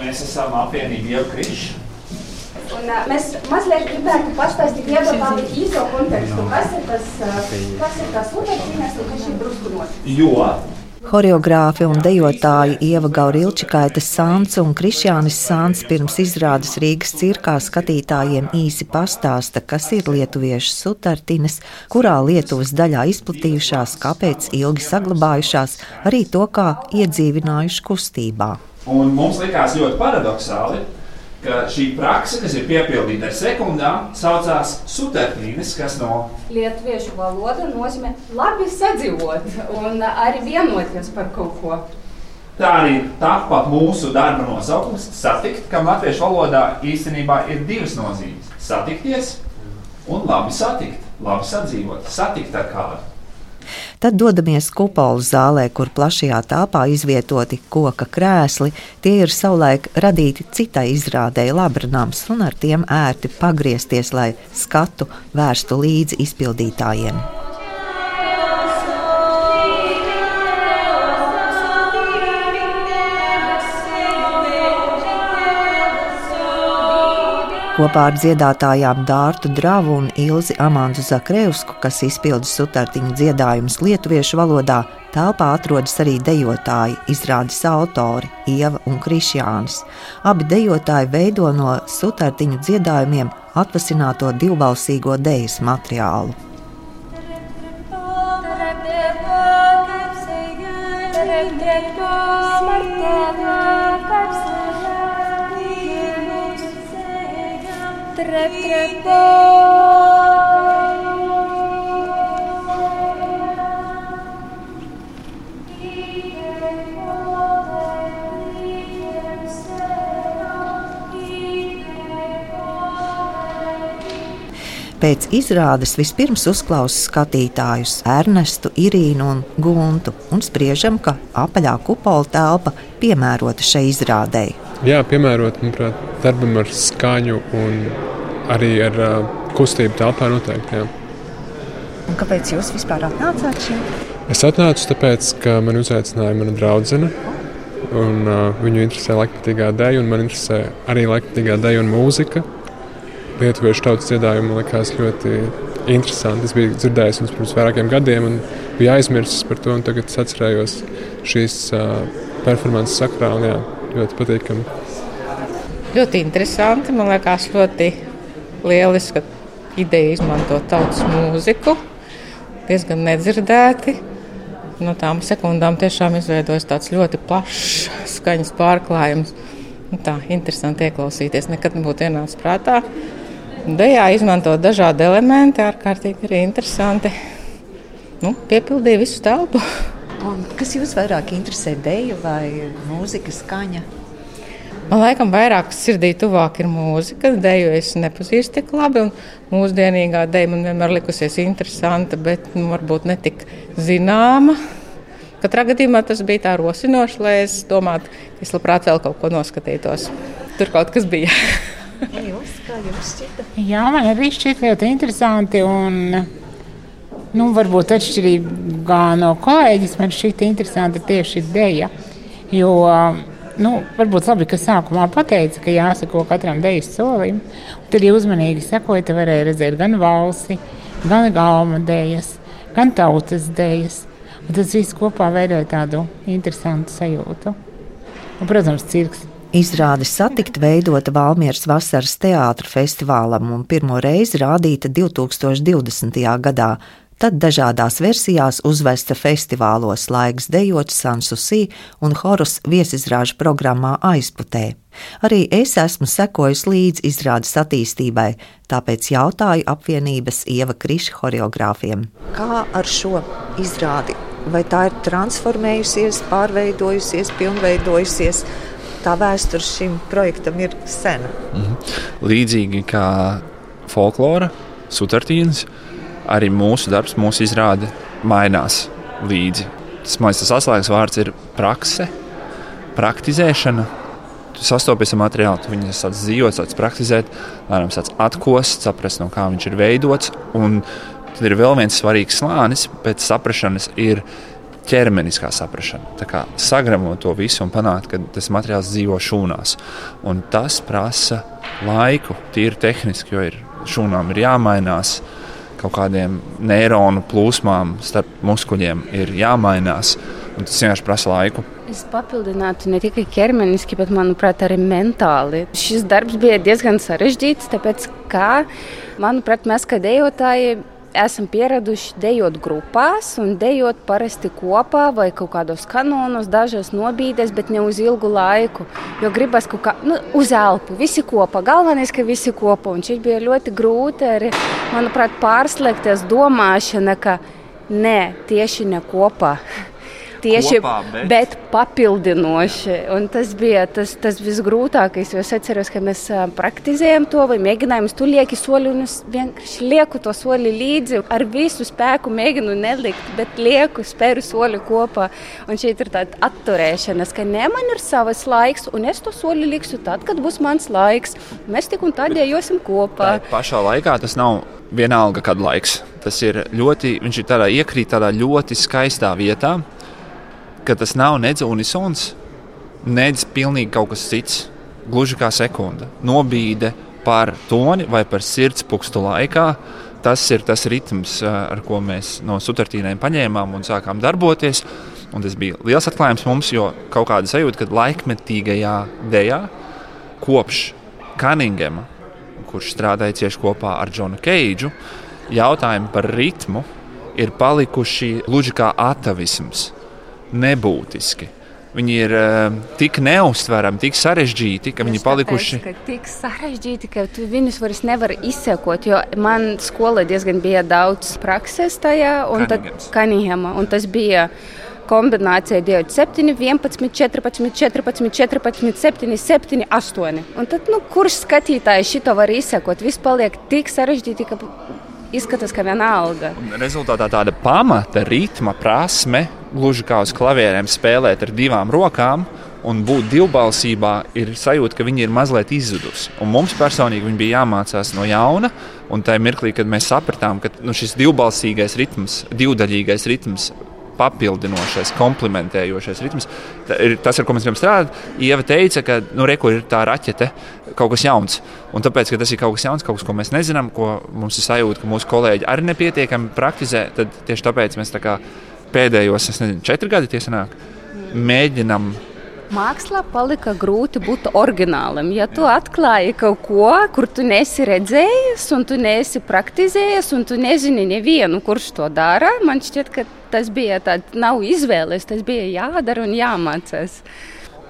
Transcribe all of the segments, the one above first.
Mēs esam apvienība jau krišs. Un, uh, mēs mazliet gribētu pastāstīt iedotājiem īso kontekstu, kas ir tas, uh, kas ir tas un kas ir bruskunos. Jo Horeogrāfi un dejotāji Ieva Gaurilčikaita Sāns un Krišjānis Sāns pirms izrādes Rīgas cirkā skatītājiem īsi pastāsta, kas ir lietuviešu sutartines, kurā Lietuvas daļā izplatījušās, kāpēc ilgi saglabājušās, arī to, kā iedzīvinājuši kustībā. Un mums likās ļoti paradoxāli, ka šī praksa, kas ir piepildīta ar sekundām, saucās sutartīnes, kas no Lietuviešu valoda nozīmē labi sadzīvot un arī vienoties par kaut ko. Tā arī tapa mūsu darba nosaukums - satikt, kam latviešu valodā īstenībā ir divas nozīmes - satikties un labi satikt, labi sadzīvot, satikt ar kādu. Tad dodamies kupolu zālē, kur plašajā telpā izvietoti koka krēsli. Tie ir savulaik radīti citai izrādēji labranams un ar tiem ērti pagriezties, lai skatu vērstu līdzi izpildītājiem. Kopā ar dziedātājām Dārtu Dravu un Ilzi Amandu Zakrevsku, kas izpilda sutartiņu dziedājumus lietuviešu valodā, telpā atrodas arī dejotāji, izrādes autori Ieva un Krišjānis. Abi dejotāji veido no sutartiņu dziedājumiem atvasināto divbalsīgo dejas materiālu. Trep, trep, Pēc izrādes vispirms uzklausa skatītājus Ernestu, Irīnu un Guntu un spriežam, ka apaļā kupola telpa piemērota šai izrādēji. Jā, piemērot manuprāt, darbam ar skaņu un arī ar kustību telpā noteikti. Jā. Un kāpēc jūs vispār atnācāt šeit? Es atnācu tāpēc, ka man uzaicināja mana draudzene. Un, uh, viņu interesē laikmatīgā dēļa, un man interesē arī laikmatīgā dēļa un mūzika. Lietuviešu tautas dziedājumi man likās ļoti interesanti. Es biju dzirdējis viņus pirms vairākiem gadiem, un biju aizmirsis par to. Tagad es atcerējos šīs uh, performances sakrā, un jā, ļoti patīkami. Ļoti interesanti. Man liekas, ļoti lieliska ideja izmantot tautas mūziku. Diezgan nedzirdēti. No tām sekundām tiešām izveidojas tāds ļoti plašs skaņas pārklājums. Nu tā interesanti ieklausīties. Nekad nebūtu ienācis prātā. Dejā izmantot dažādi elementi, ārkārtīgi arī interesanti. Nu, piepildīja visu telpu. Un kas jūs vairāk interesē, deju vai mūzika skaņa? Man laikam vairāk sirdī tuvāk ir mūzika. Deju es nepazīstu tik labi, un mūsdienīgā deja man vienmēr likusies interesanta, bet nu, varbūt ne tik zināma. Katrā gadījumā tas bija tā rosinoši, lai es domātu, ka es labprāt vēl kaut ko noskatītos. Tur kaut kas bija. Jūs, kā jums šķita? Jā, man arī šķiet ļoti interesanti. Un, nu, varbūt atšķirībā no kolēģis, man šķiet interesanti tieši ideja. Jo, nu, varbūt labi, ka sākumā pateica, ka jāsako katram dejas solim. Tad, ja uzmanīgi sekoja, tad varēja redzēt gan valsi, gan galma dejas, gan tautas dejas. Un tas viss kopā veidoja tādu interesantu sajūtu. Un, protams, cirks Izrāde satikt veidota Valmieras vasaras teātra festivālam un pirmo reizi rādīta 2020. gadā. Tad dažādās versijās uzvesta festivālos laiks dejot Sansusī un Horus viesizrāžu programmā aizputē. Arī es esmu sekojis līdzi izrādes attīstībai, tāpēc jautāju apvienības Ieva Kriša horeogrāfiem. Kā ar šo izrādi? Vai tā ir transformējusies, pārveidojusies, pilnveidojusies? tā vēsture šim projektam ir sena. -hmm. Līdzīgi kā folklora, sutartīnas, arī mūsu darbs, mūsu izrāde mainās līdzi. Tas, man liekas, tas atslēgas vārds ir prakse, praktizēšana. Tu sastopies ar materiālu, tu viņu sāc dzīvot, sāc praktizēt, lēnām sāc atkost, saprast, no kā viņš ir veidots. Un tad ir vēl viens svarīgs slānis pēc saprašanas, ir ķermeniskā saprāšana. Tā kā sagramot to visu un panākt, ka tas materiāls dzīvo šūnās. Un tas prasa laiku, tīri tehniski, jo ir, šūnām ir jāmainās. Kaut kādiem neironu plūsmām starp muskuļiem ir jāmainās. Tas vienkārši prasa laiku. Es papildinātu ne tikai ķermeniski, bet manuprāt, arī mentāli. Šis darbs bija diezgan sarežģīts, tāpēc, ka, manuprāt, mēs kā dejotāji esam pieraduši dejot grupās un dejot parasti kopā vai kaut kādos kanonos, dažas nobīdes, bet ne uz ilgu laiku. Jo gribas kaut kā nu, uz elpu, visi kopā. Galvenais, ka visi kopā. Un šeit bija ļoti grūti arī, manuprāt, pārslēgties domāšana, ka nē, tieši ne kopā tieši Kopā, bet- bet papildinoši. Un tas bija tas, tas visgrūtākais. jo Es atceros, ka mēs praktizējam to vai mēģinājām. Es tur lieku soli un es vienkārši lieku to soli līdzi. Ar visu spēku mēģinu nelikt, bet lieku spēru soli kopā. Un šeit ir tāda atturēšanās, ka ne man ir savs laiks, un es to soli likšu tad, kad būs mans laiks. Mēs tik un tad iejosim kopā. Tā pašā laikā tas nav vienalga, kad laiks. Tas ir ļoti, viņš ir tādā iekrīt tādā ļoti skaistā vietā, ka tas nav nedz unisons, nedz pilnīgi kaut kas cits. Gluži kā sekunde. Nobīde par toni vai par sirdspūkstu laikā. Tas ir tas ritms, ā, ar ko mēs no sutartīnēm paņēmām un sākām darboties. Un tas bija liels atklājums mums, jo kaut kāda sajūta, ka laikmetīgajā dejā kopš Kaningema, kurš strādāja cieši kopā ar Džonu Keidžu, jautājumi par ritmu ir palikuši gluži kā atavisms, nebūtiski. Viņi ir uh, tik neustverami, tik sarežģīti, ka viņi ir palikuši. Tāpēc, ka tik sarežģīti, ka tu viņus vairs nevari izsekot. Jo man skolā diezgan bija daudz prakses tajā, un tad Cunninghams. Kanihama, un tas bija kombinācija 27, 11, 14, 14, 14, 7, 7, 8. Un tad, nu, kurš skatītājs šito var izsekot? Viss paliek tik sarežģīti, ka izskatās, ka vienalga. Un Rezultātā tāda pamata ritma prasme, gluži kā uz klavierēm spēlēt ar divām rokām. Un būt divbalsībā ir sajūta, ka viņi ir mazliet izzudusi. Un mums personīgi viņi bija jāmācās no jauna. Un tajā mirklī, kad mēs sapratām, ka nu, šis divbalsīgais ritms, divdaļīgais ritms, papildinošais, komplementējošais ritms, ir tas, ar ko mēs gribam strādāt. Ieva teica, ka nu, re, kur ir tā raķete, kaut kas jauns. Un tāpēc, ka tas ir kaut kas jauns, kaut kas, ko mēs nezinām, ko mums ir sajūta, ka mūsu kolēģi arī nepietiekami praktizē, tad tieši tāpēc mēs tā kā pēdējos, es nezinu, četri gadi tie sanāk, mēģinam Mākslā palika grūti būt oriģinālam. Ja tu atklāji kaut ko, kur tu nesi redzējis, un tu nesi praktizējis, un tu nezini nevienu, kurš to dara, man šķiet, ka tas bija tāds, nav izvēles, tas bija jādara un jāmācās.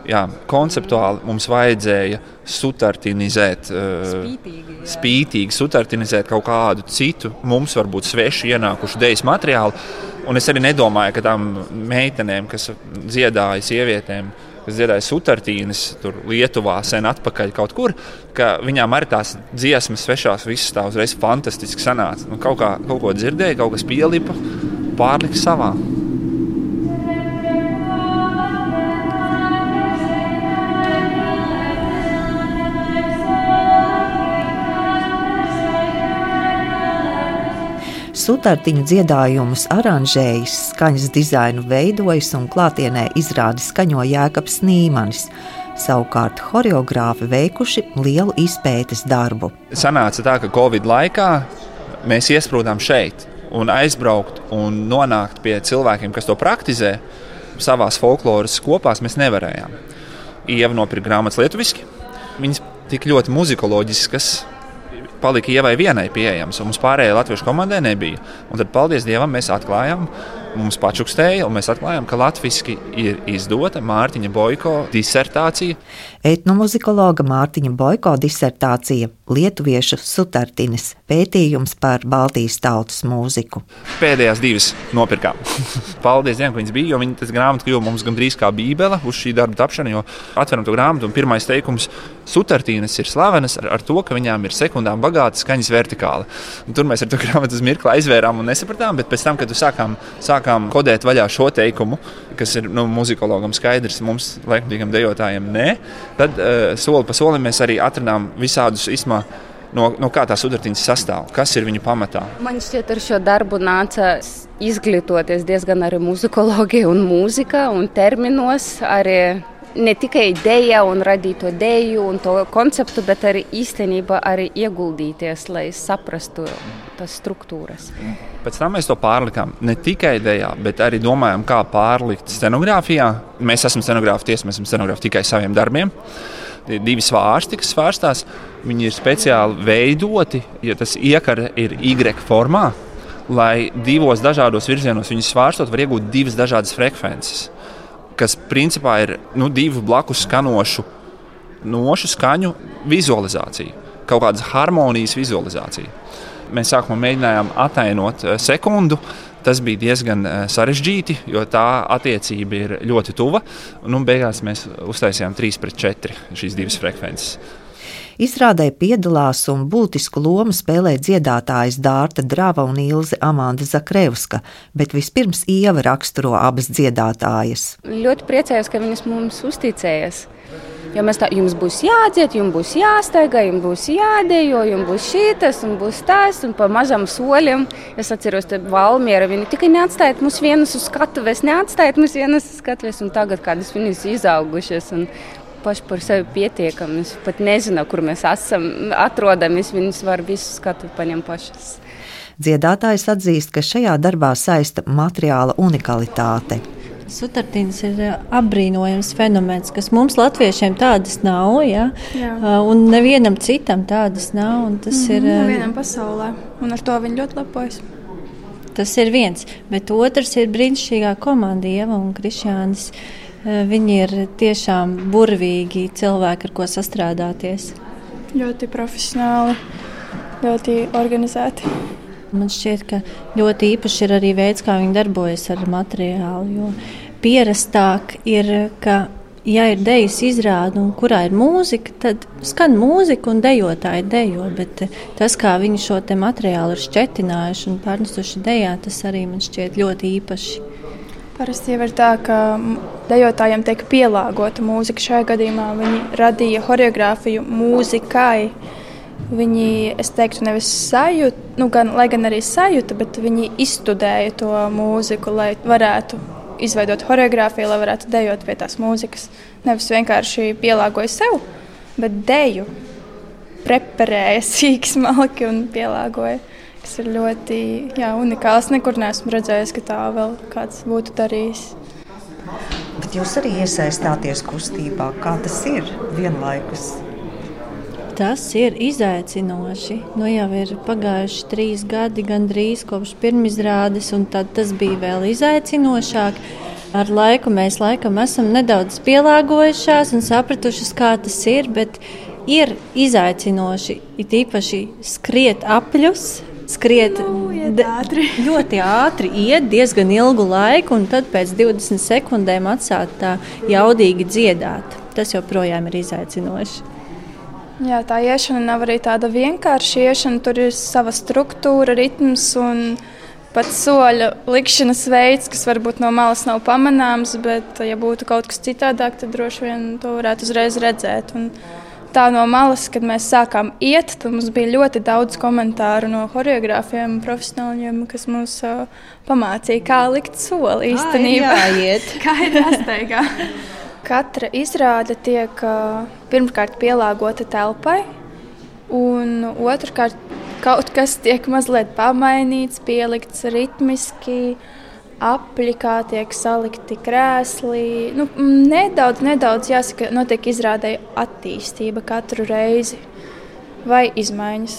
jā, konceptuāli mums vajadzēja sutartinizēt, uh, Spītīgi, jā. spītīgi sutartinizēt kaut kādu citu, mums varbūt svešu ienākušu dēļas materiālu. Un es arī nedomāju, ka tām meitenēm, kas dziedāja sievietēm, kas dziedāja sutartīnas, tur Lietuvā sen atpakaļ kaut kur, ka viņām arī tās dziesmas svešās, visas tā uzreiz fantastiski sanāca. Nu, kaut, kā, kaut ko dzirdēja, kaut kas pielipa, pārlika savā. Sutartiņu dziedājumus aranžējis, skaņas dizainu veidojis un klātienē izrādi skaņo Jēkabs Nīmanis. Savukārt choreogrāfi veikuši lielu izpētes darbu. sanāca tā, ka Covid laikā mēs iesprūdām šeit un aizbraukt un nonākt pie cilvēkiem, kas to praktizē savā folkloras kopās, mēs nevarējām. Ieva nopirka grāmatas lietuviski. Viņas tik ļoti muzikoloģiskas, palika ievai vienai pieejamas, un mums pārējai latviešu komandai nebija. Un tad, paldies Dievam, mēs atklājām, mums pačukstēja, un mēs atklājām, ka latviešu ir izdota Mārtiņa Boiko disertācija. Etnomuzikologa Mārtiņa Boiko disertācija Lietuviešu sutartinis pētījums par Baltijas tautas mūziku. Pēdējās divas nopirkām. Paldies Dievam, ka viņas bija, jo viņa tas grāmata kļuva mums gandrīz kā bībele uz šī darba tapšanu, jo atveram to grāmatu un pirmais teikums - sutartīnas ir slavenas ar, ar to, ka viņām ir sekundām bagāta skaņas vertikāla. Un tur mēs ar to grāmatu uz mirkli aizvērām un nesapratām, bet pēc tam, kad sākām, sākām kodēt vaļā šo teikumu, kas ir nu, muzikologam skaidrs, mums, laikmatīgam dejotājiem, nē, tad uh, soli pa solim mēs arī atradām visādus izmā no, no kā tās sudratiņas sastāv, kas ir viņu pamatā. Man šķiet, ar šo darbu nāca izglītoties diezgan arī muzikologija un mūzika un terminos. Arī ne tikai ideja un radīt to ideju un to konceptu, bet arī īstenībā arī ieguldīties, lai saprastu tās struktūras. Pēc tam mēs to pārlikām ne tikai idejā, bet arī domājām, kā pārlikt scenogrāfijā. Mēs esam scenogrāfi, tiesa, mēs esam scenogrāfi tikai saviem darbiem. Tie divi svārsti, kas svārstās, viņi ir speciāli veidoti, ja tas iekara ir Y formā, lai divos dažādos virzienos viņus svārstot, var iegūt divas dažādas frekvences kas principā ir nu, divu blakus skanošu nošu skaņu vizualizācija, kaut kādas harmonijas vizualizācija. Mēs sākumā mēģinājām attēlot eh, sekundu. Tas bija diezgan eh, sarežģīti, jo tā attiecība ir ļoti tuva. Nu, beigās mēs uztaisījām 3 pret 4 šīs divas frekvences. Izrādē piedalās un būtisku lomu spēlē dziedātājas Dārta Drava un Ilze Amanda Zakrevska, bet vispirms Ieva raksturo abas dziedātājas. Ļoti priecājos, ka viņas mums uzticējas. Jo mēs tā, jums būs jādzied, jums būs jāsteigā, jums būs jādejo, jums būs šīs, un būs tas, un pa mazam solim. Es atceros, ka Valmiera viņa tikai neatstāja mums vienus uz skatuves, neatstāja mums vienus uz skatuves, un tagad kādas viņas izaugušas. Un paši par sevi pietiekami. Es pat nezinu, kur mēs esam, atrodamies. Viņas var visu skatu paņemt pašas. Dziedātājs atzīst, ka šajā darbā saista materiāla unikalitāte. Sutartīns ir eh, apbrīnojams fenomens, kas mums, latviešiem, tādas nav. Ja? Jā. Uh, un nevienam citam tādas nav. Tas mm ir uh, nevienam pasaulē, un ar to viņi ļoti lepojas. Tas ir viens, bet otrs ir brīnišķīgā komanda, Ieva un Krišjānis. Uh, viņi ir tiešām burvīgi cilvēki, ar ko sastrādāties. Ļoti profesionāli, ļoti organizēti. Man šķiet, ka ļoti īpaši ir arī veids, kā viņi darbojas ar materiālu. Pierastāk ir, ka, ja ir dejas izrāde, un kurā ir mūzika, tad skan mūzika un dejotāji dejo. Bet tas, kā viņi šo materiālu ir šķetinājuši un pārnesuši dejā, tas arī man šķiet ļoti īpaši. Parasti jau ir tā, ka dejotājiem tiek pielāgota mūzika. Šajā gadījumā viņi radīja choreogrāfiju mūzikai. Viņi, es teiktu, nevis sajūta, nu, gan, lai gan arī sajūta, bet viņi izstudēja to mūziku, lai varētu izveidot choreogrāfiju, lai varētu dejot pie tās mūzikas. Nevis vienkārši pielāgoja sev, bet deju preparēja sīki, smalki un pielāgoja kas ir ļoti jā, unikāls. Nekur neesmu redzējis, ka tā vēl kāds būtu darījis. Bet jūs arī iesaistāties kustībā. Kā tas ir vienlaikus? Tas ir izaicinoši. Nu, jau ir pagājuši trīs gadi, gandrīz kopš pirmizrādes, un tas bija vēl izaicinošāk. Ar laiku mēs laikam esam nedaudz pielāgojušās un sapratušas, kā tas ir. Bet ir izaicinoši, it īpaši skriet apļus, skriet ātri. ļoti ātri, iet diezgan ilgu laiku, un tad pēc 20 sekundēm atsākt tā jaudīgi dziedāt. Tas joprojām ir izaicinoši. Jā, tā iešana nav arī tāda vienkārša iešana. Tur ir sava struktūra, ritms un pat soļu likšanas veids, kas varbūt no malas nav pamanāms, bet, ja būtu kaut kas citādāk, tad droši vien to varētu uzreiz redzēt. Un, tā no malas, kad mēs sākām iet, tad mums bija ļoti daudz komentāru no choreogrāfiem, profesionāļiem, kas mums uh, pamācīja, kā likt soli īstenībā. kā ir jāsteigā. Katra izrāde tiek uh, pirmkārt pielāgota telpai, un otrkārt kaut kas tiek mazliet pamainīts, pielikts ritmiski. Uh, apli, kā tiek salikti krēsli. Nu, nedaudz, nedaudz jāsaka, notiek izrādēja attīstība katru reizi, vai izmaiņas,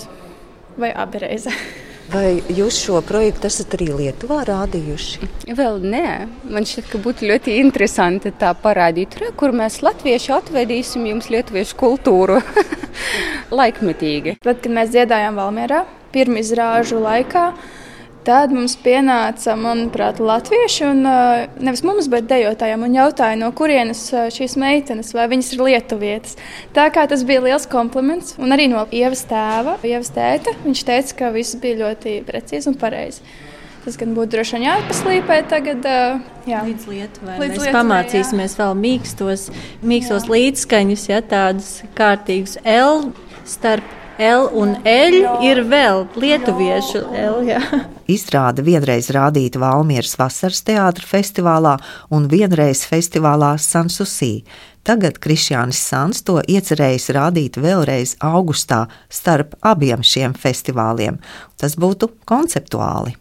vai abi reizes. Vai jūs šo projektu esat arī Lietuvā rādījuši? Vēl nē, man šķiet, ka būtu ļoti interesanti tā parādīt, re, kur mēs latvieši atvedīsim jums lietuviešu kultūru laikmetīgi. Tad, kad mēs dziedājām Valmierā, pirmizrāžu laikā, Tad mums pienāca, manuprāt, latvieši, un nevis mums, bet dejotājiem, un jautāja, no kurienes šīs meitenes, vai viņas ir lietuvietas. Tā kā tas bija liels kompliments, un arī no Ievas tēva, Ievas tēta, viņš teica, ka viss bija ļoti precīzi un pareizi. Tas gan būtu droši vien jāpaslīpē tagad. Jā. Līdz Lietuvai. Līdz mēs Lietuvai, pamācīsimies jā. vēl mīkstos, mīkstos līdzskaņus, ja tādus kārtīgus L starp L un L ir vēl lietuviešu L. Jā. Izrāde vienreiz rādīta Valmieras vasaras teātra festivālā un vienreiz festivālā Sansusī. Tagad Krišjānis Sans to iecerējis rādīt vēlreiz augustā starp abiem šiem festivāliem. Tas būtu konceptuāli.